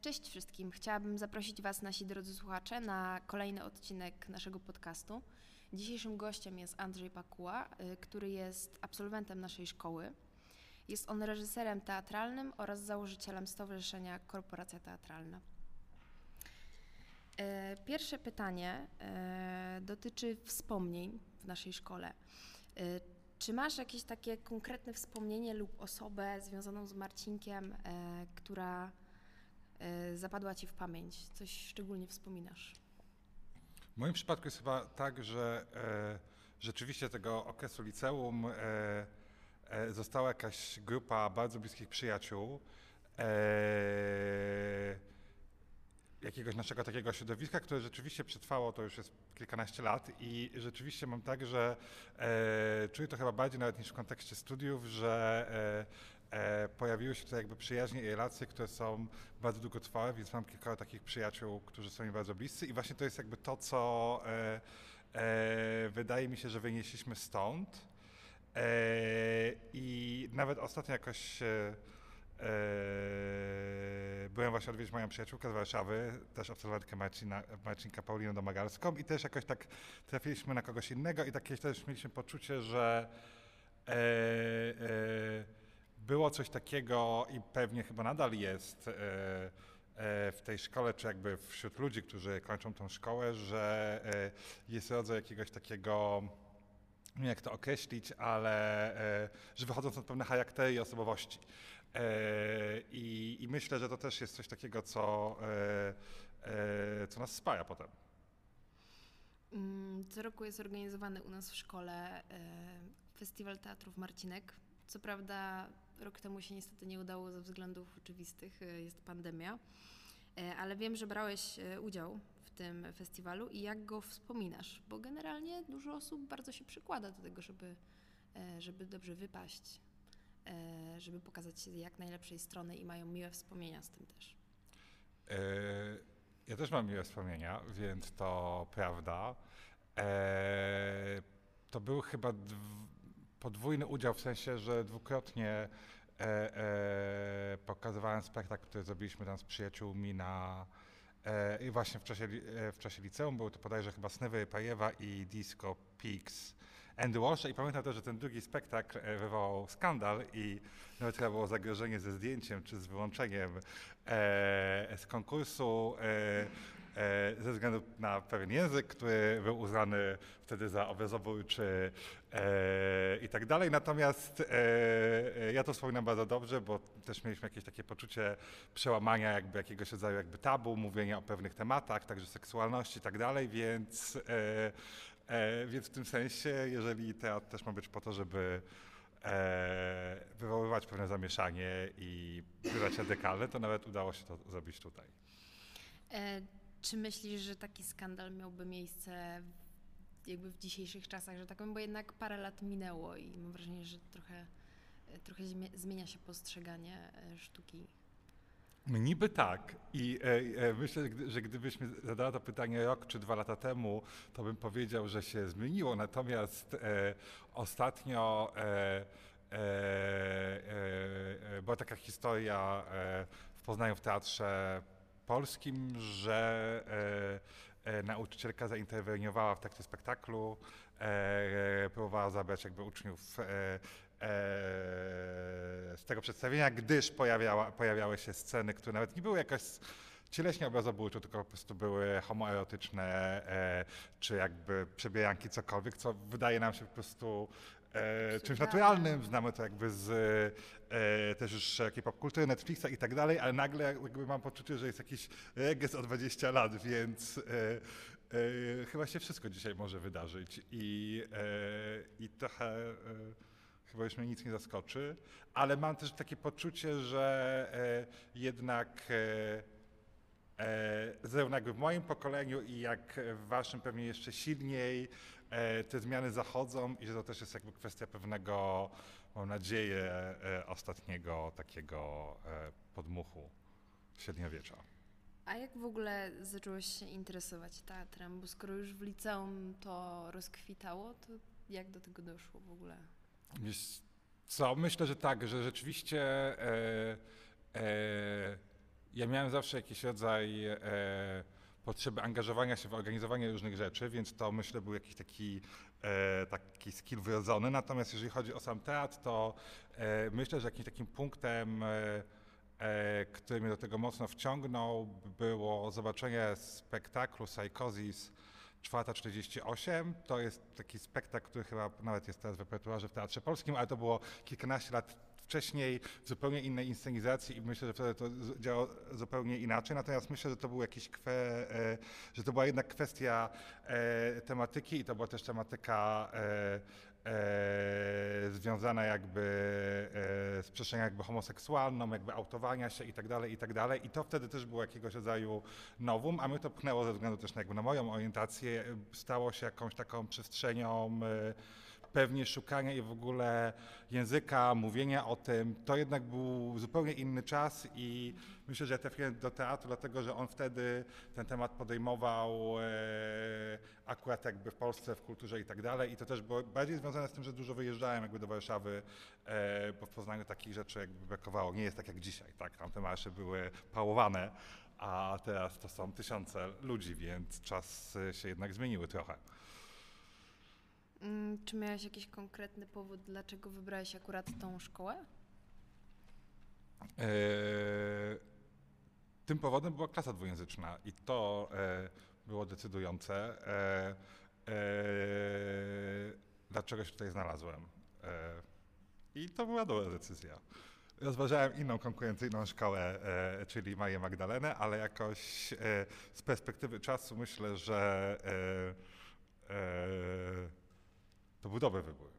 Cześć wszystkim. Chciałabym zaprosić Was, nasi drodzy słuchacze, na kolejny odcinek naszego podcastu. Dzisiejszym gościem jest Andrzej Pakuła, y, który jest absolwentem naszej szkoły. Jest on reżyserem teatralnym oraz założycielem Stowarzyszenia Korporacja Teatralna. E, Pierwsze pytanie e, dotyczy wspomnień w naszej szkole. Czy masz jakieś takie konkretne wspomnienie lub osobę związaną z Marcinkiem, która zapadła Ci w pamięć? Coś szczególnie wspominasz? W moim przypadku jest chyba tak, że e, rzeczywiście tego okresu liceum e, e, została jakaś grupa bardzo bliskich przyjaciół. E, jakiegoś naszego takiego środowiska, które rzeczywiście przetrwało, to już jest kilkanaście lat i rzeczywiście mam tak, że e, czuję to chyba bardziej nawet niż w kontekście studiów, że e, pojawiły się tutaj jakby przyjaźnie i relacje, które są bardzo długotrwałe, więc mam kilka takich przyjaciół, którzy są mi bardzo bliscy i właśnie to jest jakby to, co e, e, wydaje mi się, że wynieśliśmy stąd. E, I nawet ostatnio jakoś e, byłem właśnie odwiedzić moją przyjaciółkę z Warszawy, też absolwentkę Marcina, Marcinka Paulinę Domagalską i też jakoś tak trafiliśmy na kogoś innego i takie też mieliśmy poczucie, że e, było coś takiego i pewnie chyba nadal jest e, e, w tej szkole, czy jakby wśród ludzi, którzy kończą tą szkołę, że e, jest rodzaj jakiegoś takiego nie wiem jak to określić, ale że wychodząc od pewnych charaktery i osobowości. I, I myślę, że to też jest coś takiego, co, co nas spaja potem. Mm, Co roku jest organizowany u nas w szkole Festiwal Teatrów Marcinek. Co prawda rok temu się niestety nie udało ze względów oczywistych, e, jest pandemia, E, ale wiem, że brałeś e, udział w tym festiwalu i jak go wspominasz? Bo generalnie dużo osób bardzo się przykłada do tego, żeby, żeby dobrze wypaść, żeby pokazać się z jak najlepszej strony i mają miłe wspomnienia z tym też. Ja też mam miłe wspomnienia, więc to prawda. To był chyba podwójny udział, w sensie, że dwukrotnie e, e, pokazywałem spektakl, który zrobiliśmy tam z przyjaciółmi na e, i właśnie w czasie, e, w czasie liceum. Był to bodajże chyba Snewy Pajewa i Disco Peaks Andy Walsha i pamiętam też, że ten drugi spektakl e, wywołał skandal i nawet chyba było zagrożenie ze zdjęciem czy z wyłączeniem e, z konkursu ze względu na pewien język, który był uznany wtedy za obrazobójczy e, i tak dalej. Natomiast e, e, ja to wspominam bardzo dobrze, bo też mieliśmy jakieś takie poczucie przełamania jakby jakiegoś rodzaju jakby tabu, mówienia o pewnych tematach, także seksualności i tak dalej, więc, e, e, więc w tym sensie, jeżeli teatr też ma być po to, żeby e, wywoływać pewne zamieszanie i bywać radykalny, to nawet udało się to zrobić tutaj. Czy myślisz, że taki skandal miałby miejsce jakby w dzisiejszych czasach, że tak powiem, bo jednak parę lat minęło i mam wrażenie, że trochę, e, trochę zmie- zmienia się postrzeganie e, sztuki. Niby tak. I e, e, myślę, że gdy- że gdybyś mi zadała to pytanie rok czy dwa lata temu, to bym powiedział, że się zmieniło. Natomiast e, ostatnio e, była taka historia w Poznaniu w teatrze polskim, że e, e, nauczycielka zainterweniowała w trakcie spektaklu, e, próbowała zabrać jakby uczniów z tego przedstawienia, gdyż pojawiała, pojawiały się sceny, które nawet nie były jakoś cieleśnie obrazobójcze, tylko po prostu były homoerotyczne, czy jakby przebieranki, cokolwiek, co wydaje nam się po prostu e, czymś naturalnym. Znamy to jakby z e, też już szerokiej popkultury, Netflixa i tak dalej, ale nagle jakby mam poczucie, że jest jakiś regres o 20 lat, więc e, e, chyba się wszystko dzisiaj może wydarzyć i, e, i trochę e, chyba już mnie nic nie zaskoczy, ale mam też takie poczucie, że jednak e, zarówno jakby w moim pokoleniu i jak w waszym pewnie jeszcze silniej te zmiany zachodzą i że to też jest jakby kwestia pewnego, mam nadzieję, e, ostatniego takiego e, podmuchu średniowiecza. A jak w ogóle zacząłeś się interesować teatrem? Bo skoro już w liceum to rozkwitało, to jak do tego doszło w ogóle? Co, myślę, że tak, że rzeczywiście e, e, Ja miałem zawsze jakiś rodzaj e, potrzeby angażowania się w organizowanie różnych rzeczy, więc to myślę był jakiś taki, e, taki skill wyrodzony. Natomiast jeżeli chodzi o sam teatr, to e, myślę, że jakimś takim punktem, e, e, który mnie do tego mocno wciągnął, było zobaczenie spektaklu Psychosis 448. To jest taki spektakl, który chyba nawet jest teraz w repertuarze w Teatrze Polskim, ale to było kilkanaście lat wcześniej w zupełnie innej inscenizacji i myślę, że wtedy to działało zupełnie inaczej. Natomiast myślę, że to był jakiś kwe, e, że to była jednak kwestia e, tematyki i to była też tematyka e, związana jakby z przestrzenią jakby homoseksualną, jakby autowania się i tak dalej, i tak dalej. I to wtedy też było jakiegoś rodzaju nowum, a mnie to pchnęło ze względu też na, jakby na moją orientację, stało się jakąś taką przestrzenią pewnie szukania i w ogóle języka, mówienia o tym, to jednak był zupełnie inny czas i myślę, że ja trafiłem do teatru, dlatego że on wtedy ten temat podejmował e, akurat jakby w Polsce, w kulturze i tak dalej i to też było bardziej związane z tym, że dużo wyjeżdżałem jakby do Warszawy, e, bo w Poznaniu takich rzeczy jakby brakowało. Nie jest tak jak dzisiaj, tak, tam te marsze były pałowane, a teraz to są tysiące ludzi, więc czas się jednak zmieniły trochę. Mm, Czy miałeś jakiś konkretny powód, dlaczego wybrałeś akurat tą szkołę? E, Tym powodem była klasa dwujęzyczna i to e, było decydujące, e, e, dlaczego się tutaj znalazłem. E, I to była dobra decyzja. Rozważałem inną konkurencyjną szkołę, e, czyli Maję Magdalenę, ale jakoś z perspektywy czasu myślę, że to był dobry wybór.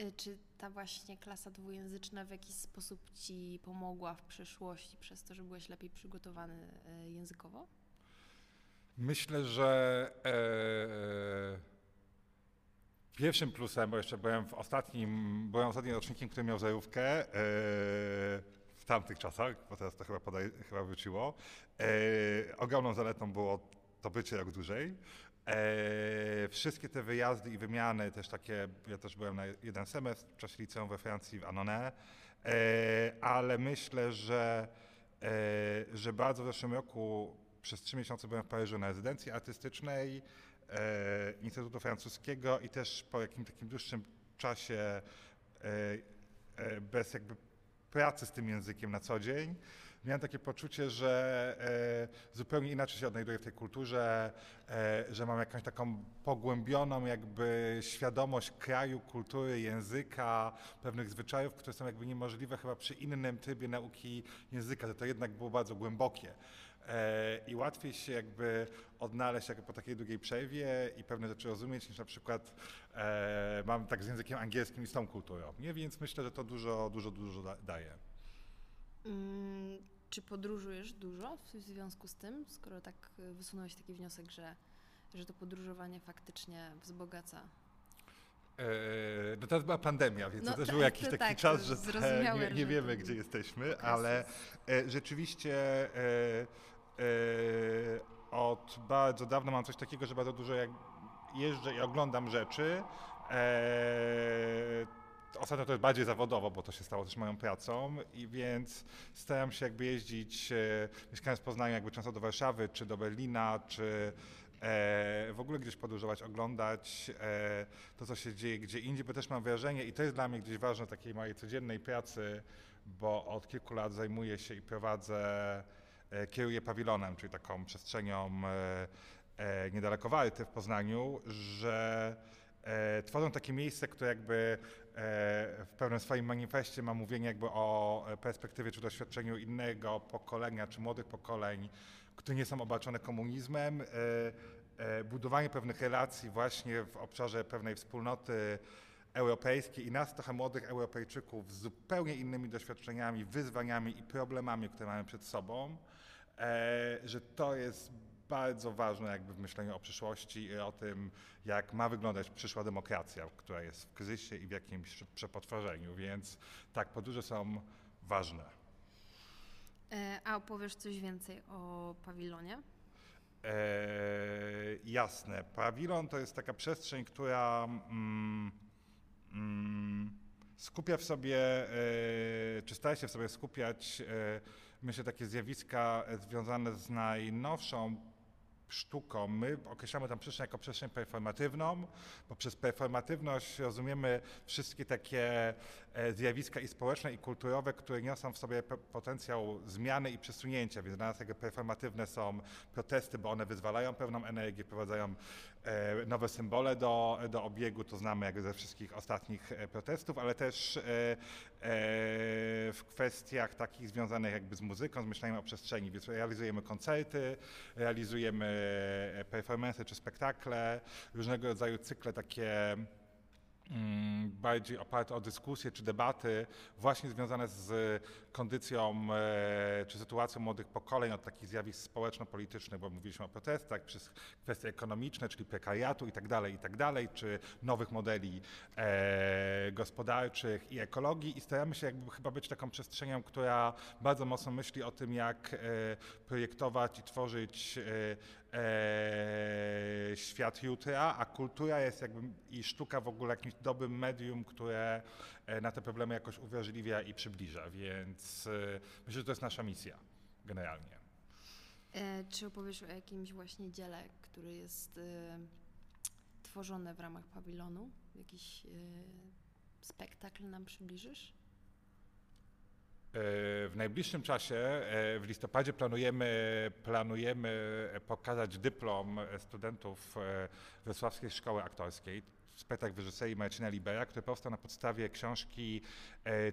Y, Czy ta właśnie klasa dwujęzyczna w jakiś sposób ci pomogła w przyszłości przez to, że byłeś lepiej przygotowany y, językowo? Myślę, że e, pierwszym plusem, bo jeszcze byłem w ostatnim, byłem ostatnim rocznikiem, który miał zajówkę e, w tamtych czasach, bo teraz to chyba, podaj, chyba wróciło. E, ogromną zaletą było to bycie rok dłużej. E, wszystkie te wyjazdy i wymiany, też takie, ja też byłem na jeden semestr w czasie liceum we Francji w Annonay, e, ale myślę, że, e, że bardzo w zeszłym roku przez trzy miesiące byłem w Paryżu na rezydencji artystycznej e, Instytutu Francuskiego i też po jakimś takim dłuższym czasie e, bez jakby pracy z tym językiem na co dzień, miałem takie poczucie, że e, zupełnie inaczej się odnajduję w tej kulturze, e, że mam jakąś taką pogłębioną jakby świadomość kraju, kultury, języka, pewnych zwyczajów, które są jakby niemożliwe chyba przy innym trybie nauki języka, że to jednak było bardzo głębokie. E, I łatwiej się jakby odnaleźć jakby po takiej długiej przerwie i pewne rzeczy rozumieć, niż na przykład e, mam tak z językiem angielskim i z tą kulturą. Nie? Więc myślę, że to dużo, dużo, dużo da, daje. Mm, Czy podróżujesz dużo w związku z tym, skoro tak y, wysunąłeś taki wniosek, że, że to podróżowanie faktycznie wzbogaca? E, No teraz była pandemia, więc No to też tak, był jakiś taki tak, czas, że nie, nie wiemy, gdzie jesteśmy, okres ale e, rzeczywiście e, od bardzo dawna mam coś takiego, że bardzo dużo jak jeżdżę i oglądam rzeczy. Ostatnio to jest bardziej zawodowo, bo to się stało też moją pracą i więc staram się jakby jeździć, e, mieszkając w Poznaniu, jakby często do Warszawy, czy do Berlina, czy e, w ogóle gdzieś podróżować, oglądać e, to, co się dzieje gdzie indziej, bo też mam wrażenie, i to jest dla mnie gdzieś ważne takiej mojej codziennej pracy, bo od kilku lat zajmuję się i prowadzę, e, kieruję pawilonem, czyli taką przestrzenią e, e, niedaleko Warty w Poznaniu, że tworzą takie miejsce, które jakby w pewnym swoim manifestie ma mówienie jakby o e, perspektywie czy doświadczeniu innego pokolenia, czy młodych pokoleń, które nie są obarczone komunizmem, e, e, budowanie pewnych relacji właśnie w obszarze pewnej wspólnoty europejskiej i nas trochę młodych Europejczyków z zupełnie innymi doświadczeniami, wyzwaniami i problemami, które mamy przed sobą, e, że to jest bardzo ważne jakby w myśleniu o przyszłości i o tym, jak ma wyglądać przyszła demokracja, która jest w kryzysie i w jakimś przepotworzeniu, więc tak, podróże są ważne. E, A opowiesz coś więcej o pawilonie? E, jasne. Pawilon to jest taka przestrzeń, która mm, mm, skupia w sobie, e, czy stara się w sobie skupiać myślę, takie zjawiska e, związane z najnowszą sztuką. My określamy tę przestrzeń jako przestrzeń performatywną, bo przez performatywność rozumiemy wszystkie takie zjawiska i społeczne, i kulturowe, które niosą w sobie potencjał zmiany i przesunięcia, więc dla nas jakby performatywne są protesty, bo one wyzwalają pewną energię, prowadzają e, nowe symbole do, do obiegu, to znamy jakby ze wszystkich ostatnich e, protestów, ale też w kwestiach takich związanych jakby z muzyką, z myśleniem o przestrzeni, więc realizujemy koncerty, realizujemy E, performance czy spektakle, różnego rodzaju cykle takie bardziej oparte o dyskusje czy debaty właśnie związane z kondycją e, czy sytuacją młodych pokoleń od takich zjawisk społeczno-politycznych, bo mówiliśmy o protestach, przez kwestie ekonomiczne, czyli prekariatu tak tak dalej, czy nowych modeli e, gospodarczych i ekologii. I staramy się jakby chyba być taką przestrzenią, która bardzo mocno myśli o tym, jak e, projektować i tworzyć e, świat jutra, a kultura jest jakby i sztuka w ogóle jakimś dobrym medium, które e, na te problemy jakoś uwrażliwia i przybliża, więc e, myślę, że to jest nasza misja generalnie. E, czy opowiesz o jakimś właśnie dziele, który jest e, tworzone w ramach pawilonu? Jakiś spektakl nam przybliżysz? W najbliższym czasie, e, w listopadzie, planujemy, planujemy pokazać dyplom studentów e, Wrocławskiej Szkoły Aktorskiej. Spektakl wyreżyserii Marcina Libera, który powstał na podstawie książki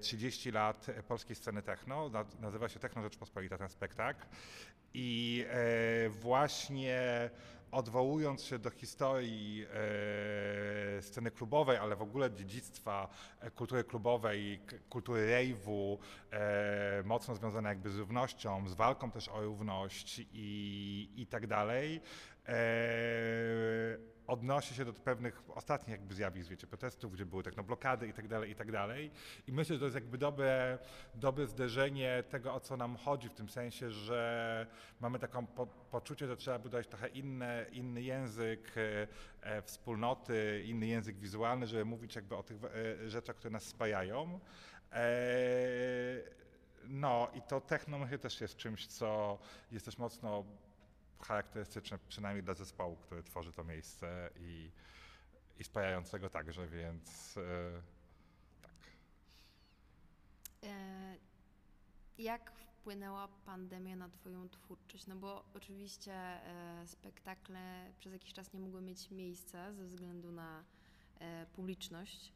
30 e, lat polskiej sceny techno. Nazywa się Techno Rzeczpospolita ten spektakl. I właśnie odwołując się do historii e, sceny klubowej, ale w ogóle dziedzictwa e, kultury klubowej, kultury rejwu, e, mocno związane jakby z równością, z walką też o równość i, i tak dalej, odnosi się do pewnych ostatnich jakby zjawisk, wiecie, protestów, gdzie były technoblokady i tak dalej, i tak dalej. I myślę, że to jest jakby dobre, dobre zderzenie tego, o co nam chodzi, w tym sensie, że mamy taką po, poczucie, że trzeba budować trochę inne, inny język e, e, wspólnoty, inny język wizualny, żeby mówić jakby o tych e, rzeczach, które nas spajają. E, no i to techno myślę też jest czymś, co jest też mocno charakterystyczne przynajmniej dla zespołu, który tworzy to miejsce i, i spajającego także, więc e, tak. E, jak wpłynęła pandemia na Twoją twórczość? No bo oczywiście e, spektakle przez jakiś czas nie mogły mieć miejsca ze względu na publiczność,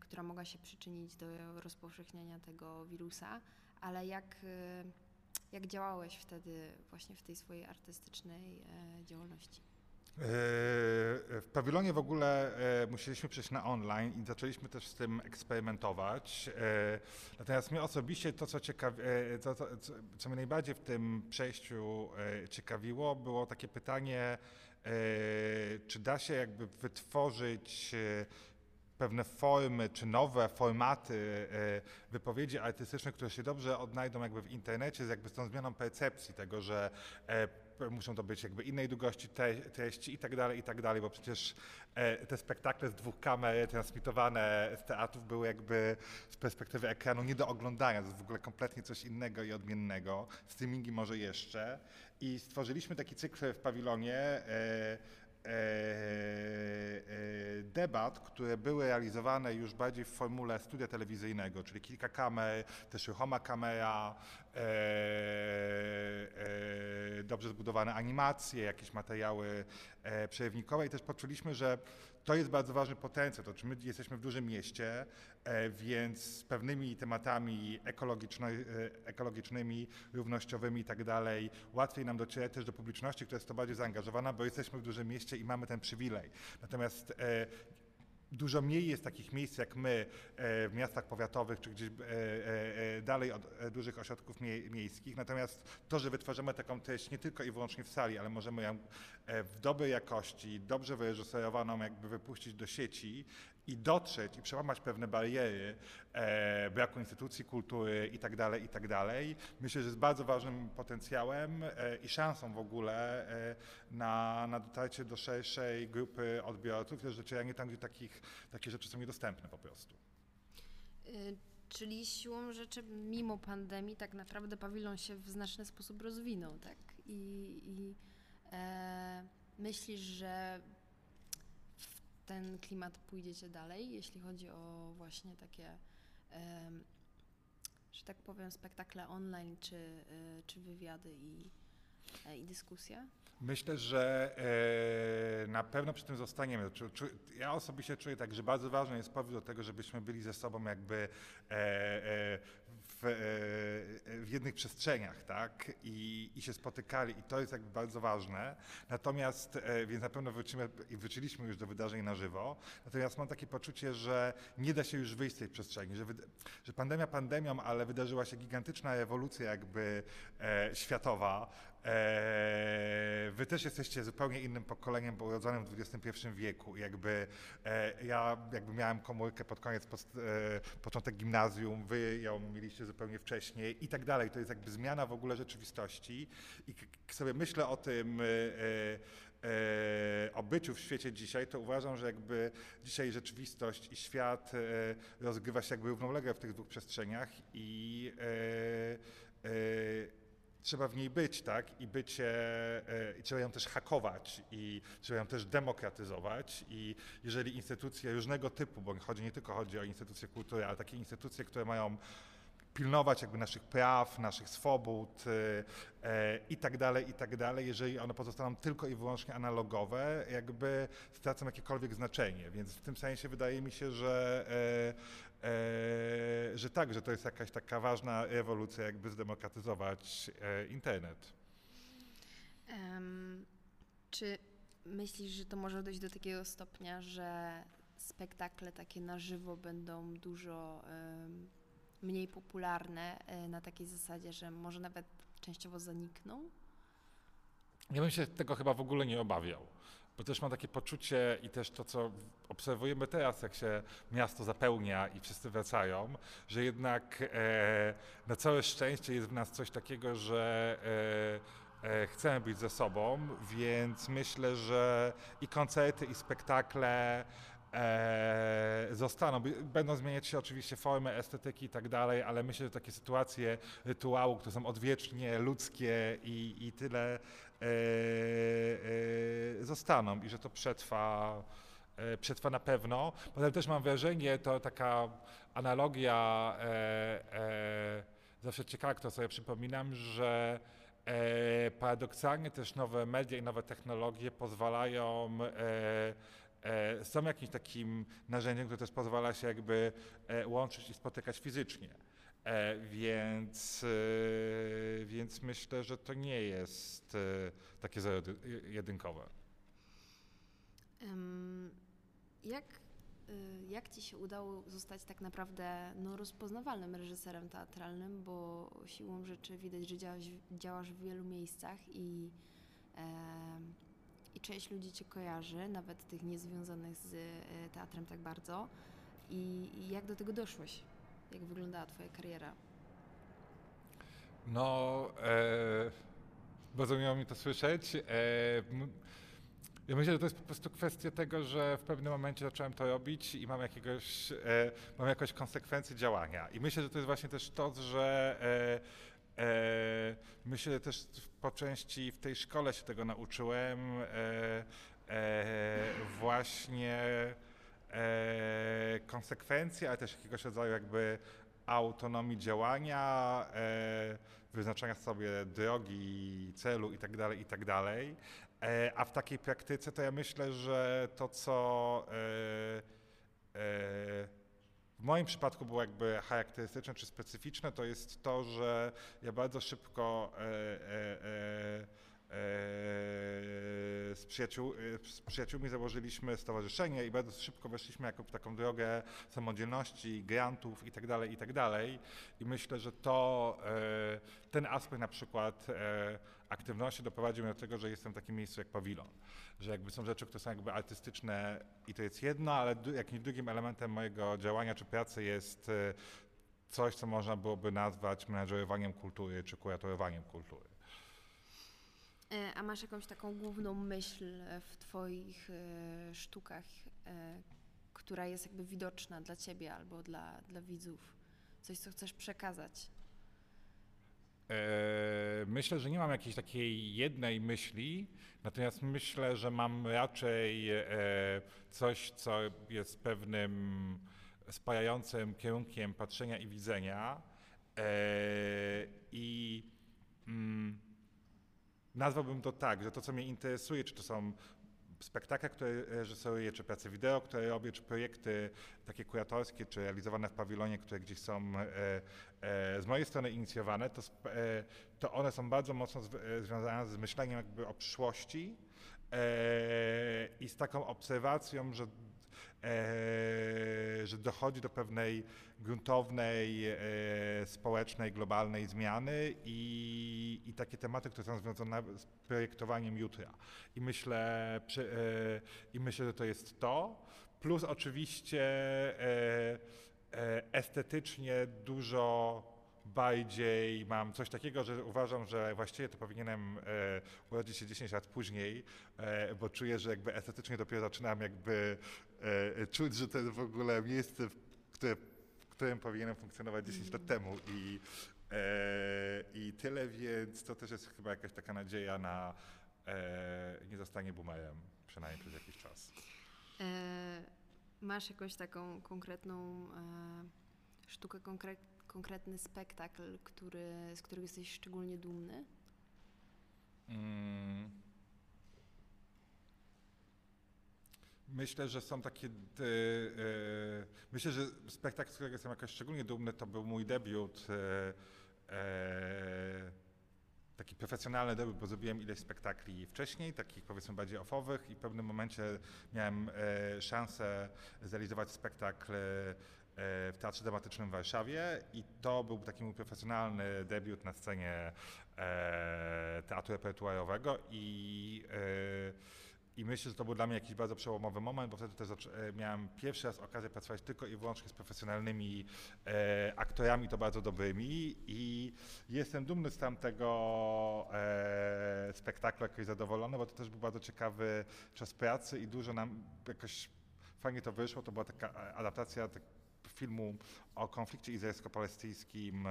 która mogła się przyczynić do rozpowszechniania tego wirusa, ale jak jak działałeś wtedy właśnie w tej swojej artystycznej e, działalności? E, w pawilonie w ogóle e, musieliśmy przejść na online i zaczęliśmy też z tym eksperymentować. Natomiast mnie osobiście to, co, ciekawi, to, to, co, co mnie najbardziej w tym przejściu ciekawiło, było takie pytanie, czy da się jakby wytworzyć pewne formy czy nowe formaty e, wypowiedzi artystycznych, które się dobrze odnajdą jakby w internecie, z jakby z tą zmianą percepcji tego, że e, muszą to być jakby innej długości treści i tak dalej, i tak dalej, bo przecież e, te spektakle z dwóch kamer transmitowane z teatrów były jakby z perspektywy ekranu nie do oglądania, to jest w ogóle kompletnie coś innego i odmiennego, streamingi może jeszcze. I stworzyliśmy taki cykl w pawilonie, E, e, debat, które były realizowane już bardziej w formule studia telewizyjnego, czyli kilka kamer, też ruchoma kamera, e, dobrze zbudowane animacje, jakieś materiały przerywnikowe. I też poczuliśmy, że to jest bardzo ważny potencjał. To, czy my jesteśmy w dużym mieście, e, więc z pewnymi tematami e, ekologicznymi, równościowymi i tak dalej, łatwiej nam docierać też do publiczności, która jest to bardziej zaangażowana, bo jesteśmy w dużym mieście i mamy ten przywilej. Natomiast e, Dużo mniej jest takich miejsc jak my e, w miastach powiatowych czy gdzieś e, e, dalej od dużych ośrodków miejskich. Natomiast to, że wytwarzamy taką treść nie tylko i wyłącznie w sali, ale możemy ją w dobrej jakości, dobrze wyreżyserowaną jakby wypuścić do sieci i dotrzeć i przełamać pewne bariery e, braku instytucji kultury i tak dalej, i tak myślę, że jest bardzo ważnym potencjałem e, i szansą w ogóle e, na, na dotarcie do szerszej grupy odbiorców też docieranie tam, gdzie takich, takie rzeczy są niedostępne po prostu. Y, Czyli siłą rzeczy, mimo pandemii, tak naprawdę pawilon się w znaczny sposób rozwinął, tak? I, i e, myślisz, że ten klimat pójdziecie dalej, jeśli chodzi o właśnie takie, że tak powiem, spektakle online, czy, y, czy wywiady i, i dyskusje? Myślę, że e, na pewno przy tym zostaniemy. Ja osobiście czuję tak, że bardzo ważny jest powód do tego, żebyśmy byli ze sobą jakby e, e, w, e, w jednych przestrzeniach, tak? I, I się spotykali i to jest jakby bardzo ważne. Natomiast, e, więc na pewno wrócimy i wróciliśmy już do wydarzeń na żywo. Natomiast mam takie poczucie, że nie da się już wyjść z tej przestrzeni, że, że pandemia pandemią, ale wydarzyła się gigantyczna ewolucja jakby e, światowa. E, wy też jesteście zupełnie innym pokoleniem, bo urodzonym w XXI wieku. Jakby, e, ja jakby miałem komórkę pod koniec, post, e, początek gimnazjum, wy ją mieliście zupełnie wcześniej i tak dalej. To jest jakby zmiana w ogóle rzeczywistości. I sobie myślę o tym, e, e, o byciu w świecie dzisiaj, to uważam, że jakby dzisiaj rzeczywistość i świat e, rozgrywa się jakby równolegle w tych dwóch przestrzeniach i e, e, trzeba w niej być, tak? I bycie, e, i trzeba ją też hakować i trzeba ją też demokratyzować i jeżeli instytucje różnego typu, bo chodzi nie tylko chodzi o instytucje kultury, ale takie instytucje, które mają pilnować jakby naszych praw, naszych swobód e, e, i tak dalej, i tak dalej. Jeżeli one pozostaną tylko i wyłącznie analogowe, jakby stracą jakiekolwiek znaczenie. Więc w tym sensie wydaje mi się, że, e, e, że tak, że to jest jakaś taka ważna rewolucja, jakby zdemokratyzować internet. Em, czy myślisz, że to może dojść do takiego stopnia, że spektakle takie na żywo będą dużo mniej popularne e, na takiej zasadzie, że może nawet częściowo zanikną? Ja bym się tego chyba w ogóle nie obawiał, bo też mam takie poczucie i też to, co obserwujemy teraz, jak się miasto zapełnia i wszyscy wracają, że jednak e, na całe szczęście jest w nas coś takiego, że e, e, chcemy być ze sobą, więc myślę, że i koncerty, i spektakle e, zostaną. Będą zmieniać się oczywiście formy, estetyki i tak dalej, ale myślę, że takie sytuacje rytuału, które są odwiecznie ludzkie i, i tyle e, e, zostaną i że to przetrwa, przetrwa na pewno. Potem też mam wrażenie, to taka analogia e, e, zawsze ciekawa, którą sobie przypominam, że e, paradoksalnie też nowe media i nowe technologie pozwalają są jakimś takim narzędziem, które też pozwala się jakby e, łączyć i spotykać fizycznie. E, więc, e, więc myślę, że to nie jest e, takie zero-jedynkowe. Em, Jak, jak ci się udało zostać tak naprawdę no, rozpoznawalnym reżyserem teatralnym, bo siłą rzeczy widać, że działasz, działasz w wielu miejscach i, em, i część ludzi cię kojarzy, nawet tych niezwiązanych z e, teatrem tak bardzo. I, I jak do tego doszłeś? Jak wyglądała twoja kariera? No, e, bardzo miło mi to słyszeć. E, ja myślę, że to jest po prostu kwestia tego, że w pewnym momencie zacząłem to robić i mam jakiegoś, e, mam jakąś konsekwencję działania. I myślę, że to jest właśnie też to, że e, myślę, że też po części w tej szkole się tego nauczyłem. E, e, właśnie e, konsekwencji, ale też jakiegoś rodzaju jakby autonomii działania, e, wyznaczania sobie drogi, celu itd., itd. E, a w takiej praktyce to ja myślę, że to, co e, e, w moim przypadku było jakby charakterystyczne czy specyficzne, to jest to, że ja bardzo szybko e, e, e, e, z, przyjaciół, e, z przyjaciółmi założyliśmy stowarzyszenie i bardzo szybko weszliśmy jako w taką drogę samodzielności, grantów i tak dalej, i tak. I myślę, że to, e, ten aspekt na przykład aktywności doprowadził mnie do tego, że jestem w takim miejscu jak pawilon. Że jakby są rzeczy, które są jakby artystyczne i to jest jedno, ale jakimś drugim elementem mojego działania czy pracy jest e, coś, co można byłoby nazwać menadżerowaniem kultury czy kuratorowaniem kultury. E, A masz jakąś taką główną myśl e, w Twoich e, sztukach, która jest jakby widoczna dla Ciebie albo dla, dla widzów? coś, co chcesz przekazać? E, myślę, że nie mam jakiejś takiej jednej myśli, natomiast myślę, że mam raczej e, coś, co jest pewnym spajającym kierunkiem patrzenia i widzenia. E, I mm, nazwałbym to tak, że to, co mnie interesuje, czy to są spektakle, które reżyseruję, czy prace wideo, które robię, czy projekty takie kuratorskie, czy realizowane w pawilonie, które gdzieś są e, e, z mojej strony inicjowane, to, e, to one są bardzo mocno związane z myśleniem jakby o przyszłości i z taką obserwacją, że E, że dochodzi do pewnej gruntownej, e, społecznej, globalnej zmiany i, i takie tematy, które są związane z projektowaniem jutra. I myślę, e, i myślę, że to jest to. Plus oczywiście estetycznie dużo bardziej mam coś takiego, że uważam, że właściwie to powinienem e, urodzić się 10 lat później, e, bo czuję, że jakby estetycznie dopiero zaczynam jakby e, czuć, że to jest w ogóle miejsce, w, które, w którym powinienem funkcjonować 10 lat temu i, e, i tyle, więc to też jest chyba jakaś taka nadzieja na e, nie zostanie boomerem, przynajmniej przez jakiś czas. E, masz jakąś taką konkretną sztukę, konkretny spektakl, który, z którego jesteś szczególnie dumny? Mm. Myślę, że są takie. E, myślę, że spektakl, z którego jestem jakoś szczególnie dumny, to był mój debiut. E, taki profesjonalny debiut, bo zrobiłem ileś spektakli wcześniej, takich powiedzmy bardziej ofowych i w pewnym momencie miałem szansę zrealizować spektakl w Teatrze Dramatycznym w Warszawie i to był taki mój profesjonalny debiut na scenie teatru repertuarowego i i myślę, że to był dla mnie jakiś bardzo przełomowy moment, bo wtedy też miałem pierwszy raz okazję pracować tylko i wyłącznie z profesjonalnymi e, aktorami, to bardzo dobrymi i jestem dumny z tamtego e, spektaklu, jakoś zadowolony, bo to też był bardzo ciekawy czas pracy i dużo nam jakoś fajnie to wyszło. To była taka adaptacja tak filmu o konflikcie izraelsko-palestyńskim e,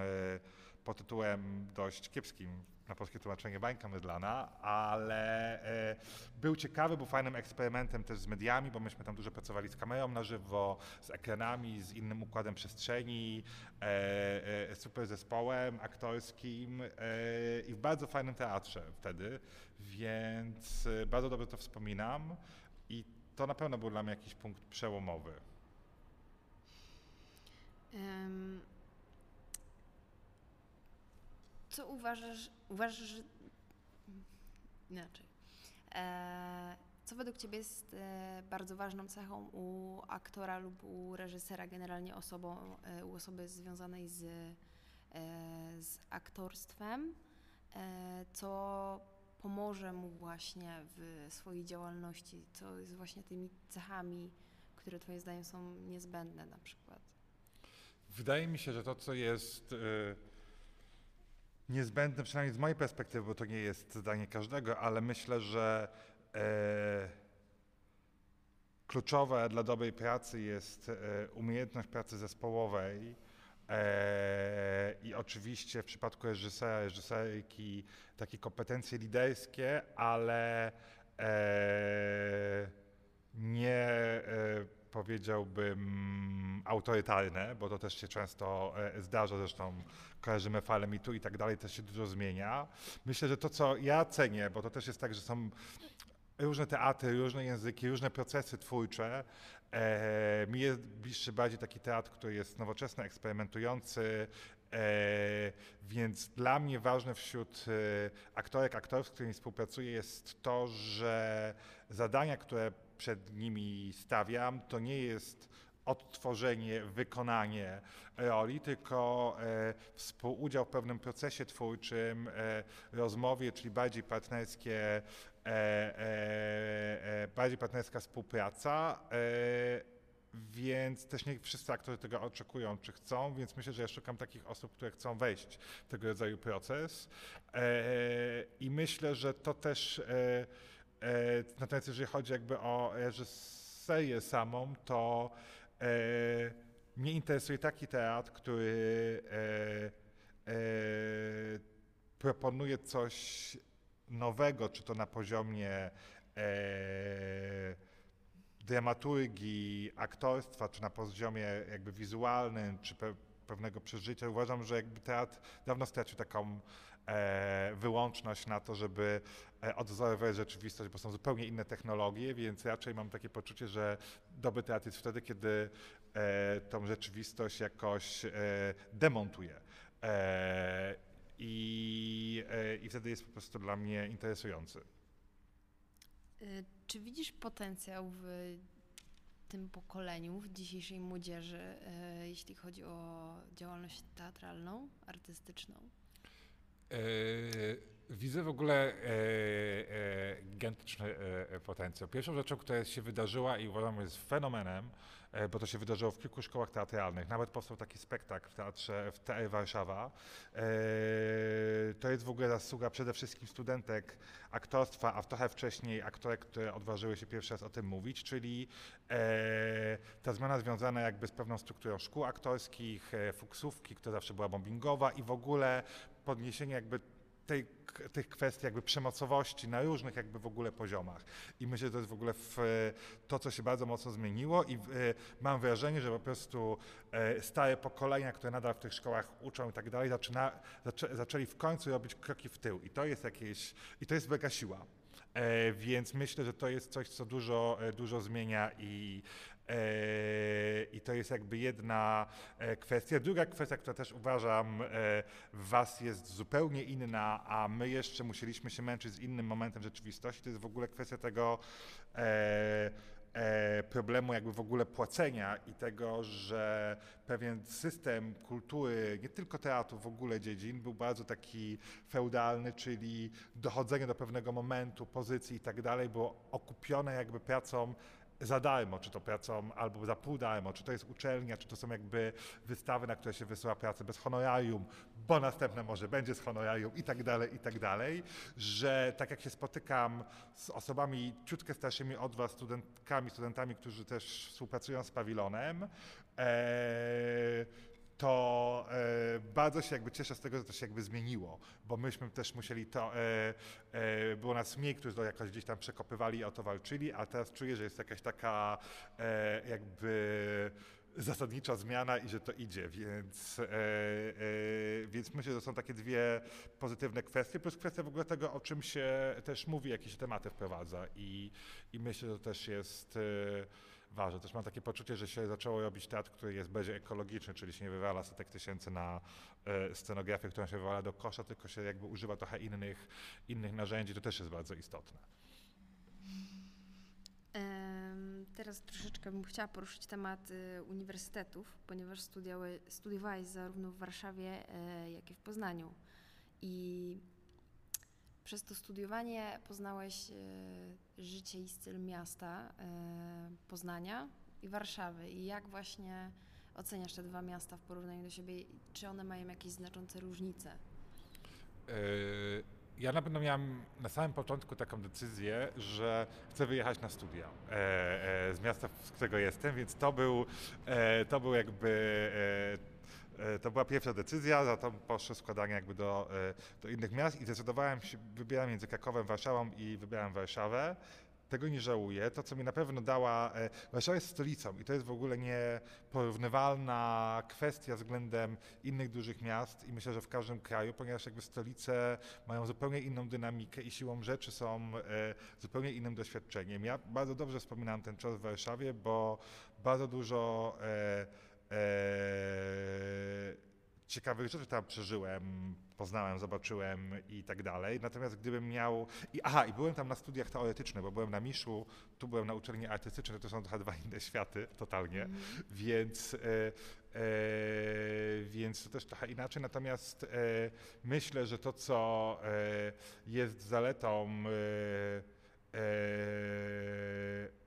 pod tytułem dość kiepskim na polskie tłumaczenie Bańka Mydlana, ale e, był ciekawy, był fajnym eksperymentem też z mediami, bo myśmy tam dużo pracowali z kamerą na żywo, z ekranami, z innym układem przestrzeni, e, super zespołem aktorskim i w bardzo fajnym teatrze wtedy, więc bardzo dobrze to wspominam i to na pewno był dla mnie jakiś punkt przełomowy. Co uważasz, uważasz. Inaczej. E, co według Ciebie jest e, bardzo ważną cechą u aktora lub u reżysera, generalnie osobą, e, u osoby związanej z, z aktorstwem, co pomoże mu właśnie w swojej działalności, co jest właśnie tymi cechami, które Twoim zdaniem są niezbędne na przykład? Wydaje mi się, że to, co jest niezbędne, przynajmniej z mojej perspektywy, bo to nie jest zdanie każdego, ale myślę, że e, kluczowe dla dobrej pracy jest e, umiejętność pracy zespołowej. E, I oczywiście w przypadku reżysera, reżyserki takie kompetencje liderskie, ale nie powiedziałbym, autorytarne, bo to też się często e, zdarza, zresztą kojarzymy falę mitu i tak dalej, też się dużo zmienia. Myślę, że to, co ja cenię, bo to też jest tak, że są różne teatry, różne języki, różne procesy twórcze. E, mi jest bliższy bardziej taki teatr, który jest nowoczesny, eksperymentujący, e, więc dla mnie ważne wśród e, aktorek, aktorów, z którymi współpracuję jest to, że zadania, które przed nimi stawiam, to nie jest odtworzenie, wykonanie roli, tylko e, współudział w pewnym procesie twórczym, e, rozmowie, czyli bardziej partnerskie, e, e, e bardziej partnerska współpraca. E, więc też nie wszyscy aktorzy tego oczekują, czy chcą, więc myślę, że ja szukam takich osób, które chcą wejść w tego rodzaju proces. I myślę, że to też E, natomiast jeżeli chodzi jakby o reżyserię samą, to e, mnie interesuje taki teatr, który e, e, proponuje coś nowego, czy to na poziomie e, dramaturgii, aktorstwa, czy na poziomie jakby wizualnym, czy pe, pewnego przeżycia. Uważam, że jakby teatr dawno stracił taką e, wyłączność na to, żeby e, odwzorować rzeczywistość, bo są zupełnie inne technologie, więc raczej mam takie poczucie, że dobry teatr jest wtedy, kiedy e, tą rzeczywistość jakoś e, demontuje. E, i, e, I wtedy jest po prostu dla mnie interesujący. Czy widzisz potencjał w tym pokoleniu, w dzisiejszej młodzieży, jeśli chodzi o działalność teatralną, artystyczną? E, widzę w ogóle e, e, gigantyczny potencjał. Pierwszą rzeczą, która się wydarzyła i uważam jest fenomenem, E, bo to się wydarzyło w kilku szkołach teatralnych. Nawet powstał taki spektakl w teatrze w TE Warszawa. E, to jest w ogóle zasługa przede wszystkim studentek aktorstwa, a trochę wcześniej aktorek, które odważyły się pierwszy raz o tym mówić, czyli e, ta zmiana związana jakby z pewną strukturą szkół aktorskich, fuksówki, która zawsze była bombingowa i w ogóle podniesienie jakby tej, tych kwestii jakby przemocowości na różnych jakby w ogóle poziomach. I myślę, że to jest w ogóle w, to, co się bardzo mocno zmieniło i w, e, mam wrażenie, że po prostu e, stare pokolenia, które nadal w tych szkołach uczą i tak dalej, zaczyna, zaczę, zaczęli w końcu robić kroki w tył i to jest jakieś, i to jest mega siła. E, więc myślę, że to jest coś, co dużo, dużo zmienia i, I to jest jakby jedna e, kwestia. Druga kwestia, która też uważam e, w Was jest zupełnie inna, a my jeszcze musieliśmy się męczyć z innym momentem rzeczywistości, to jest w ogóle kwestia tego problemu jakby w ogóle płacenia i tego, że pewien system kultury, nie tylko teatru, w ogóle dziedzin, był bardzo taki feudalny, czyli dochodzenie do pewnego momentu, pozycji i tak dalej, było okupione jakby pracą za darmo, czy to pracą albo za pół darmo, czy to jest uczelnia, czy to są jakby wystawy, na które się wysyła pracę bez honorarium, bo następne może będzie z honorarium i tak dalej, i tak dalej, że tak jak się spotykam z osobami ciutkę starszymi od was, studentkami, studentami, którzy też współpracują z pawilonem, ee, to e, bardzo się jakby cieszę z tego, że to się jakby zmieniło, bo myśmy też musieli to, e, e, było nas mniej, którzy to jakoś gdzieś tam przekopywali o to walczyli, a teraz czuję, że jest jakaś taka e, jakby zasadnicza zmiana i że to idzie, więc, e, e, więc myślę, że są takie dwie pozytywne kwestie, plus kwestia w ogóle tego, o czym się też mówi, jakieś tematy wprowadza i, i myślę, że to też jest ważne. Też mam takie poczucie, że się zaczęło robić teatr, który jest bardziej ekologiczny, czyli się nie wywala setek tysięcy na e, scenografię, którą się wywala do kosza, tylko się jakby używa trochę innych, innych narzędzi. To też jest bardzo istotne. Teraz troszeczkę bym chciała poruszyć temat y, uniwersytetów, ponieważ studiowałeś zarówno w Warszawie, e, jak i w Poznaniu. I przez to studiowanie poznałeś e, życie i styl miasta e, Poznania i Warszawy. I jak właśnie oceniasz te dwa miasta w porównaniu do siebie? Czy one mają jakieś znaczące różnice? E, ja na pewno miałem na samym początku taką decyzję, że chcę wyjechać na studia z miasta, z którego jestem, więc to był, to był jakby to była pierwsza decyzja, zatem poszło składanie jakby do, e, do innych miast i zdecydowałem się, wybieram między Krakowem, Warszawą i wybierałem Warszawę. Tego nie żałuję. To, co mi na pewno dała, e, Warszawa jest stolicą i to jest w ogóle nieporównywalna kwestia względem innych dużych miast i myślę, że w każdym kraju, ponieważ jakby stolice mają zupełnie inną dynamikę i siłą rzeczy są zupełnie innym doświadczeniem. Ja bardzo dobrze wspominam ten czas w Warszawie, bo bardzo dużo ciekawych rzeczy tam przeżyłem, poznałem, zobaczyłem i tak dalej. Natomiast gdybym miał. I, aha, i byłem tam na studiach teoretycznych, bo byłem na Miszu, tu byłem na uczelni artystycznej, to są trochę dwa inne światy, totalnie. Mm. Więc. E, e, więc to też trochę inaczej. Natomiast e, myślę, że to, co e, jest zaletą e, e,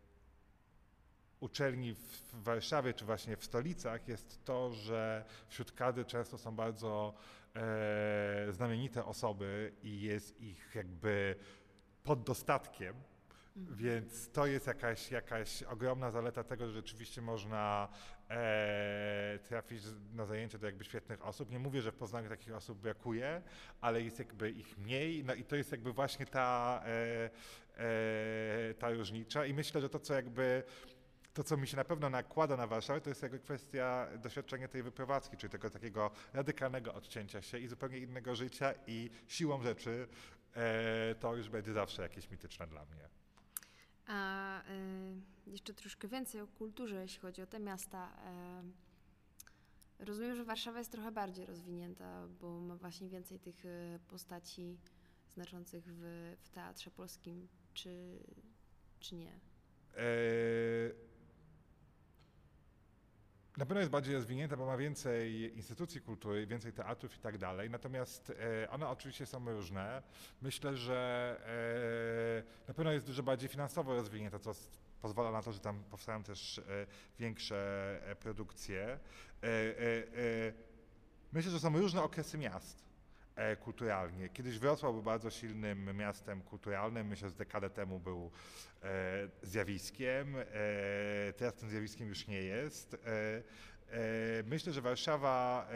uczelni w Warszawie czy właśnie w stolicach jest to, że wśród kadry często są bardzo e, znamienite osoby i jest ich jakby pod dostatkiem, Więc to jest jakaś, jakaś ogromna zaleta tego, że rzeczywiście można e, trafić na zajęcia do jakby świetnych osób. Nie mówię, że w Poznaniu takich osób brakuje, ale jest jakby ich mniej. No i to jest jakby właśnie ta, e, e, ta różnica. I myślę, że to, co jakby to, co mi się na pewno nakłada na Warszawę, to jest jakby kwestia doświadczenia tej wyprowadzki, czyli tego takiego radykalnego odcięcia się i zupełnie innego życia i siłą rzeczy e, to już będzie zawsze jakieś mityczne dla mnie. A y, jeszcze troszkę więcej o kulturze, jeśli chodzi o te miasta. Y, rozumiem, że Warszawa jest trochę bardziej rozwinięta, bo ma właśnie więcej tych y, postaci znaczących w, w teatrze polskim, czy, czy nie? E, na pewno jest bardziej rozwinięta, bo ma więcej instytucji kultury, więcej teatrów i tak dalej. Natomiast e, one oczywiście są różne. Myślę, że e, na pewno jest dużo bardziej finansowo rozwinięta, co pozwala na to, że tam powstają też e, większe produkcje. Myślę, że są różne okresy miast kulturalnie. Kiedyś Wrocław był bardzo silnym miastem kulturalnym. Myślę, że dekadę temu był E, zjawiskiem. E, teraz tym zjawiskiem już nie jest. E, myślę, że Warszawa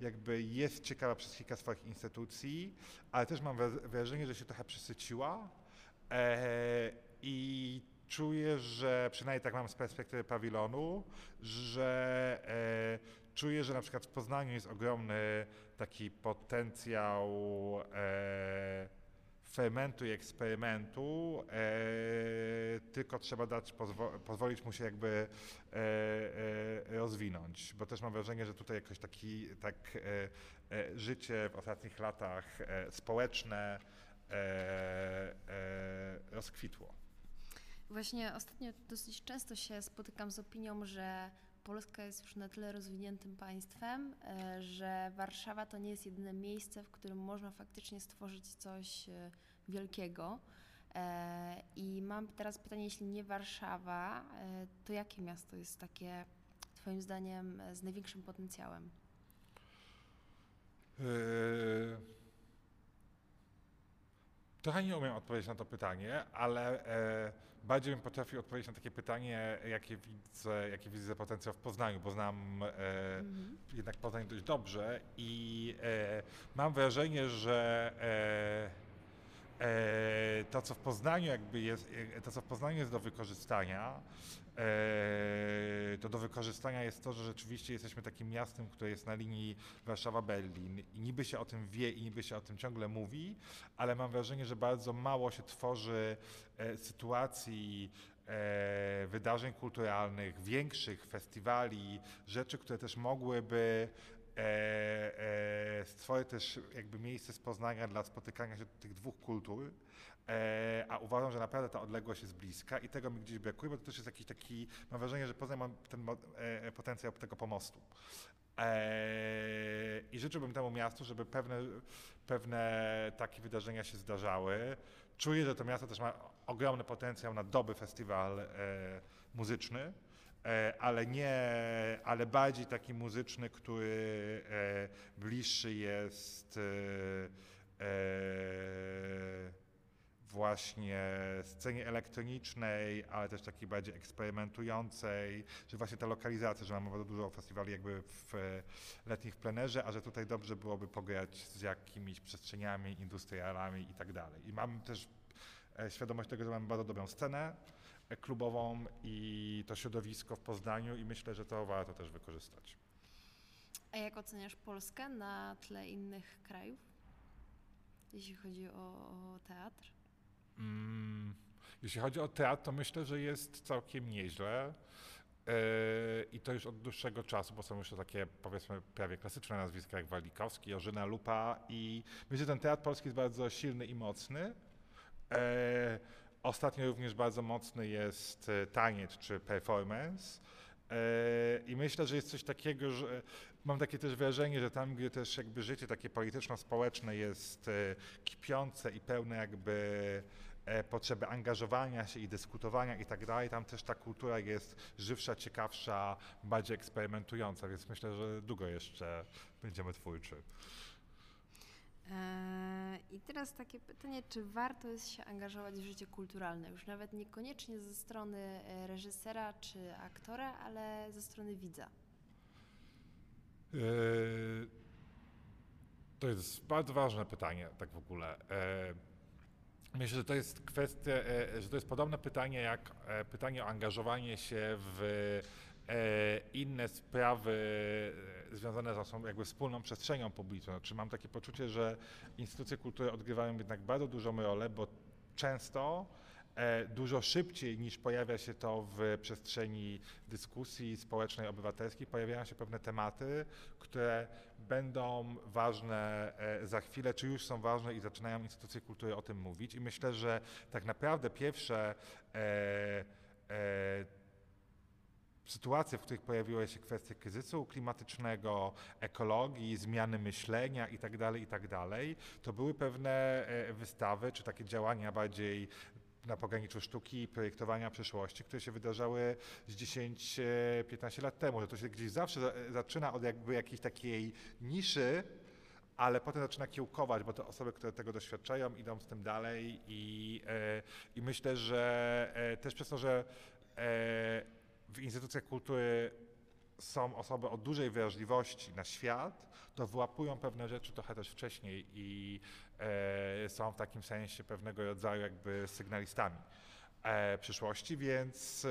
jakby jest ciekawa przez kilka swoich instytucji, ale też mam wrażenie, że się trochę przesyciła i czuję, że przynajmniej tak mam z perspektywy pawilonu, że czuję, że na przykład w Poznaniu jest ogromny taki potencjał fermentu i eksperymentu, e, tylko trzeba dać, pozwo pozwolić mu się jakby e, e, rozwinąć, bo też mam wrażenie, że tutaj jakoś taki, tak e, e, życie w ostatnich latach e, społeczne rozkwitło. Właśnie ostatnio dosyć często się spotykam z opinią, że Polska jest już na tyle rozwiniętym państwem, e, że Warszawa to nie jest jedyne miejsce, w którym można faktycznie stworzyć coś e, wielkiego. E, I mam teraz pytanie, jeśli nie Warszawa, to jakie miasto jest takie, Twoim zdaniem, z największym potencjałem? Trochę nie umiem odpowiedzieć na to pytanie, ale bardziej bym potrafił odpowiedzieć na takie pytanie, jakie widzę, jakie widzę potencjał w Poznaniu, bo znam e, mhm. jednak Poznań dość dobrze i e, mam wrażenie, że e, e to, co w Poznaniu jakby jest, e, to, co w Poznaniu jest do wykorzystania, E, to do wykorzystania jest to, że rzeczywiście jesteśmy takim miastem, które jest na linii Warszawa-Berlin i niby się o tym wie i niby się o tym ciągle mówi, ale mam wrażenie, że bardzo mało się tworzy e, sytuacji, e, wydarzeń kulturalnych, większych festiwali, rzeczy, które też mogłyby stworzyć też jakby miejsce spoznania dla spotykania się tych dwóch kultur. E, a uważam, że naprawdę ta odległość jest bliska i tego mi gdzieś brakuje, bo to też jest jakiś taki, mam wrażenie, że Poznań ma ten e, potencjał tego pomostu. E, I życzyłbym temu miastu, żeby pewne, pewne takie wydarzenia się zdarzały. Czuję, że to miasto też ma ogromny potencjał na dobry festiwal muzyczny, ale nie, ale bardziej taki muzyczny, który bliższy jest właśnie scenie elektronicznej, ale też takiej bardziej eksperymentującej, że właśnie ta lokalizacja, że mamy bardzo dużo festiwali jakby w letnich plenerze, a że tutaj dobrze byłoby pograć z jakimiś przestrzeniami, industrialami i tak dalej. I mam też e, świadomość tego, że mamy bardzo dobrą scenę e, klubową i to środowisko w Poznaniu i myślę, że to warto też wykorzystać. A jak oceniasz Polskę na tle innych krajów, jeśli chodzi o teatr? Mm, jeśli chodzi o teatr, to myślę, że jest całkiem nieźle. E, I to już od dłuższego czasu, bo są już takie powiedzmy prawie klasyczne nazwiska jak Walikowski, Orzyna Lupa i myślę, że ten teatr polski jest bardzo silny i mocny. E, ostatnio również bardzo mocny jest e, taniec czy performance. I myślę, że jest coś takiego, że mam takie też wrażenie, że tam, gdzie też jakby życie takie polityczno-społeczne jest kipiące i pełne jakby E, potrzeby angażowania się i dyskutowania i tak dalej. Tam też ta kultura jest żywsza, ciekawsza, bardziej eksperymentująca, więc myślę, że długo jeszcze będziemy twórczy. E, I teraz takie pytanie, czy warto jest się angażować w życie kulturalne? Już nawet niekoniecznie ze strony e, reżysera czy aktora, ale ze strony widza. Yy, To jest bardzo ważne pytanie, tak w ogóle. E, Myślę, że to jest kwestia, e, że to jest podobne pytanie jak e, pytanie o angażowanie się w inne sprawy związane z naszą jakby wspólną przestrzenią publiczną. Znaczy mam takie poczucie, że instytucje kultury odgrywają jednak bardzo dużą rolę, bo często e, dużo szybciej niż pojawia się to w przestrzeni dyskusji społecznej, obywatelskiej, pojawiają się pewne tematy, które będą ważne e, za chwilę, czy już są ważne i zaczynają instytucje kultury o tym mówić. I myślę, że tak naprawdę pierwsze e, sytuacje, w których pojawiły się kwestie kryzysu klimatycznego, ekologii, zmiany myślenia itd., itd., to były pewne e, wystawy, czy takie działania bardziej na pograniczu sztuki i projektowania przyszłości, które się wydarzały z 10-15 lat temu, że to się gdzieś zawsze za- zaczyna od jakby jakiejś takiej niszy, ale potem zaczyna kiełkować, bo te osoby, które tego doświadczają, idą z tym dalej i, e, i myślę, że e, też przez to, że e, w instytucjach kultury są osoby o dużej wrażliwości na świat, to wyłapują pewne rzeczy trochę też wcześniej i e, są w takim sensie pewnego rodzaju jakby sygnalistami e, przyszłości, więc e,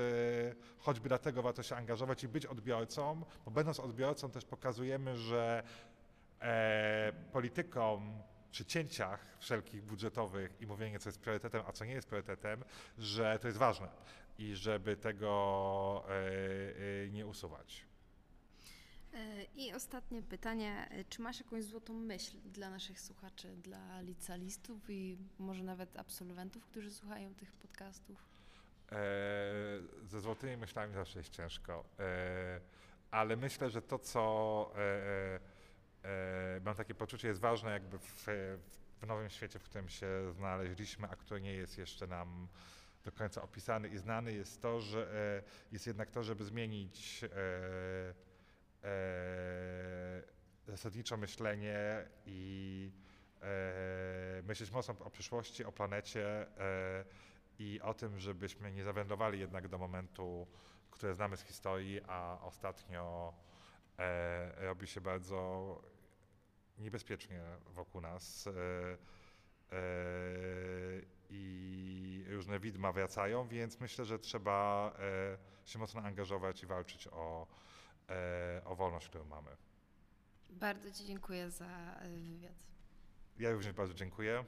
choćby dlatego warto się angażować i być odbiorcą, bo będąc odbiorcą też pokazujemy, że e, politykom przy cięciach wszelkich budżetowych i mówienie, co jest priorytetem, a co nie jest priorytetem, że to jest ważne i żeby tego e, e, nie usuwać. E, I ostatnie pytanie, czy masz jakąś złotą myśl dla naszych słuchaczy, dla licealistów i może nawet absolwentów, którzy słuchają tych podcastów? E, ze złotymi myślami zawsze jest ciężko, e, ale myślę, że to, co e, mam takie poczucie jest ważne jakby w, w nowym świecie, w którym się znaleźliśmy, a który nie jest jeszcze nam do końca opisany i znany, jest to, że e, jest jednak to, żeby zmienić e, e, zasadniczo myślenie i myśleć mocno o przyszłości, o planecie i o tym, żebyśmy nie zawędrowali jednak do momentu, które znamy z historii, a ostatnio robi się bardzo niebezpiecznie wokół nas. I różne widma wracają, więc myślę, że trzeba e, się mocno angażować i walczyć o, e, o wolność, którą mamy. Bardzo Ci dziękuję za e, wywiad. Ja również bardzo dziękuję.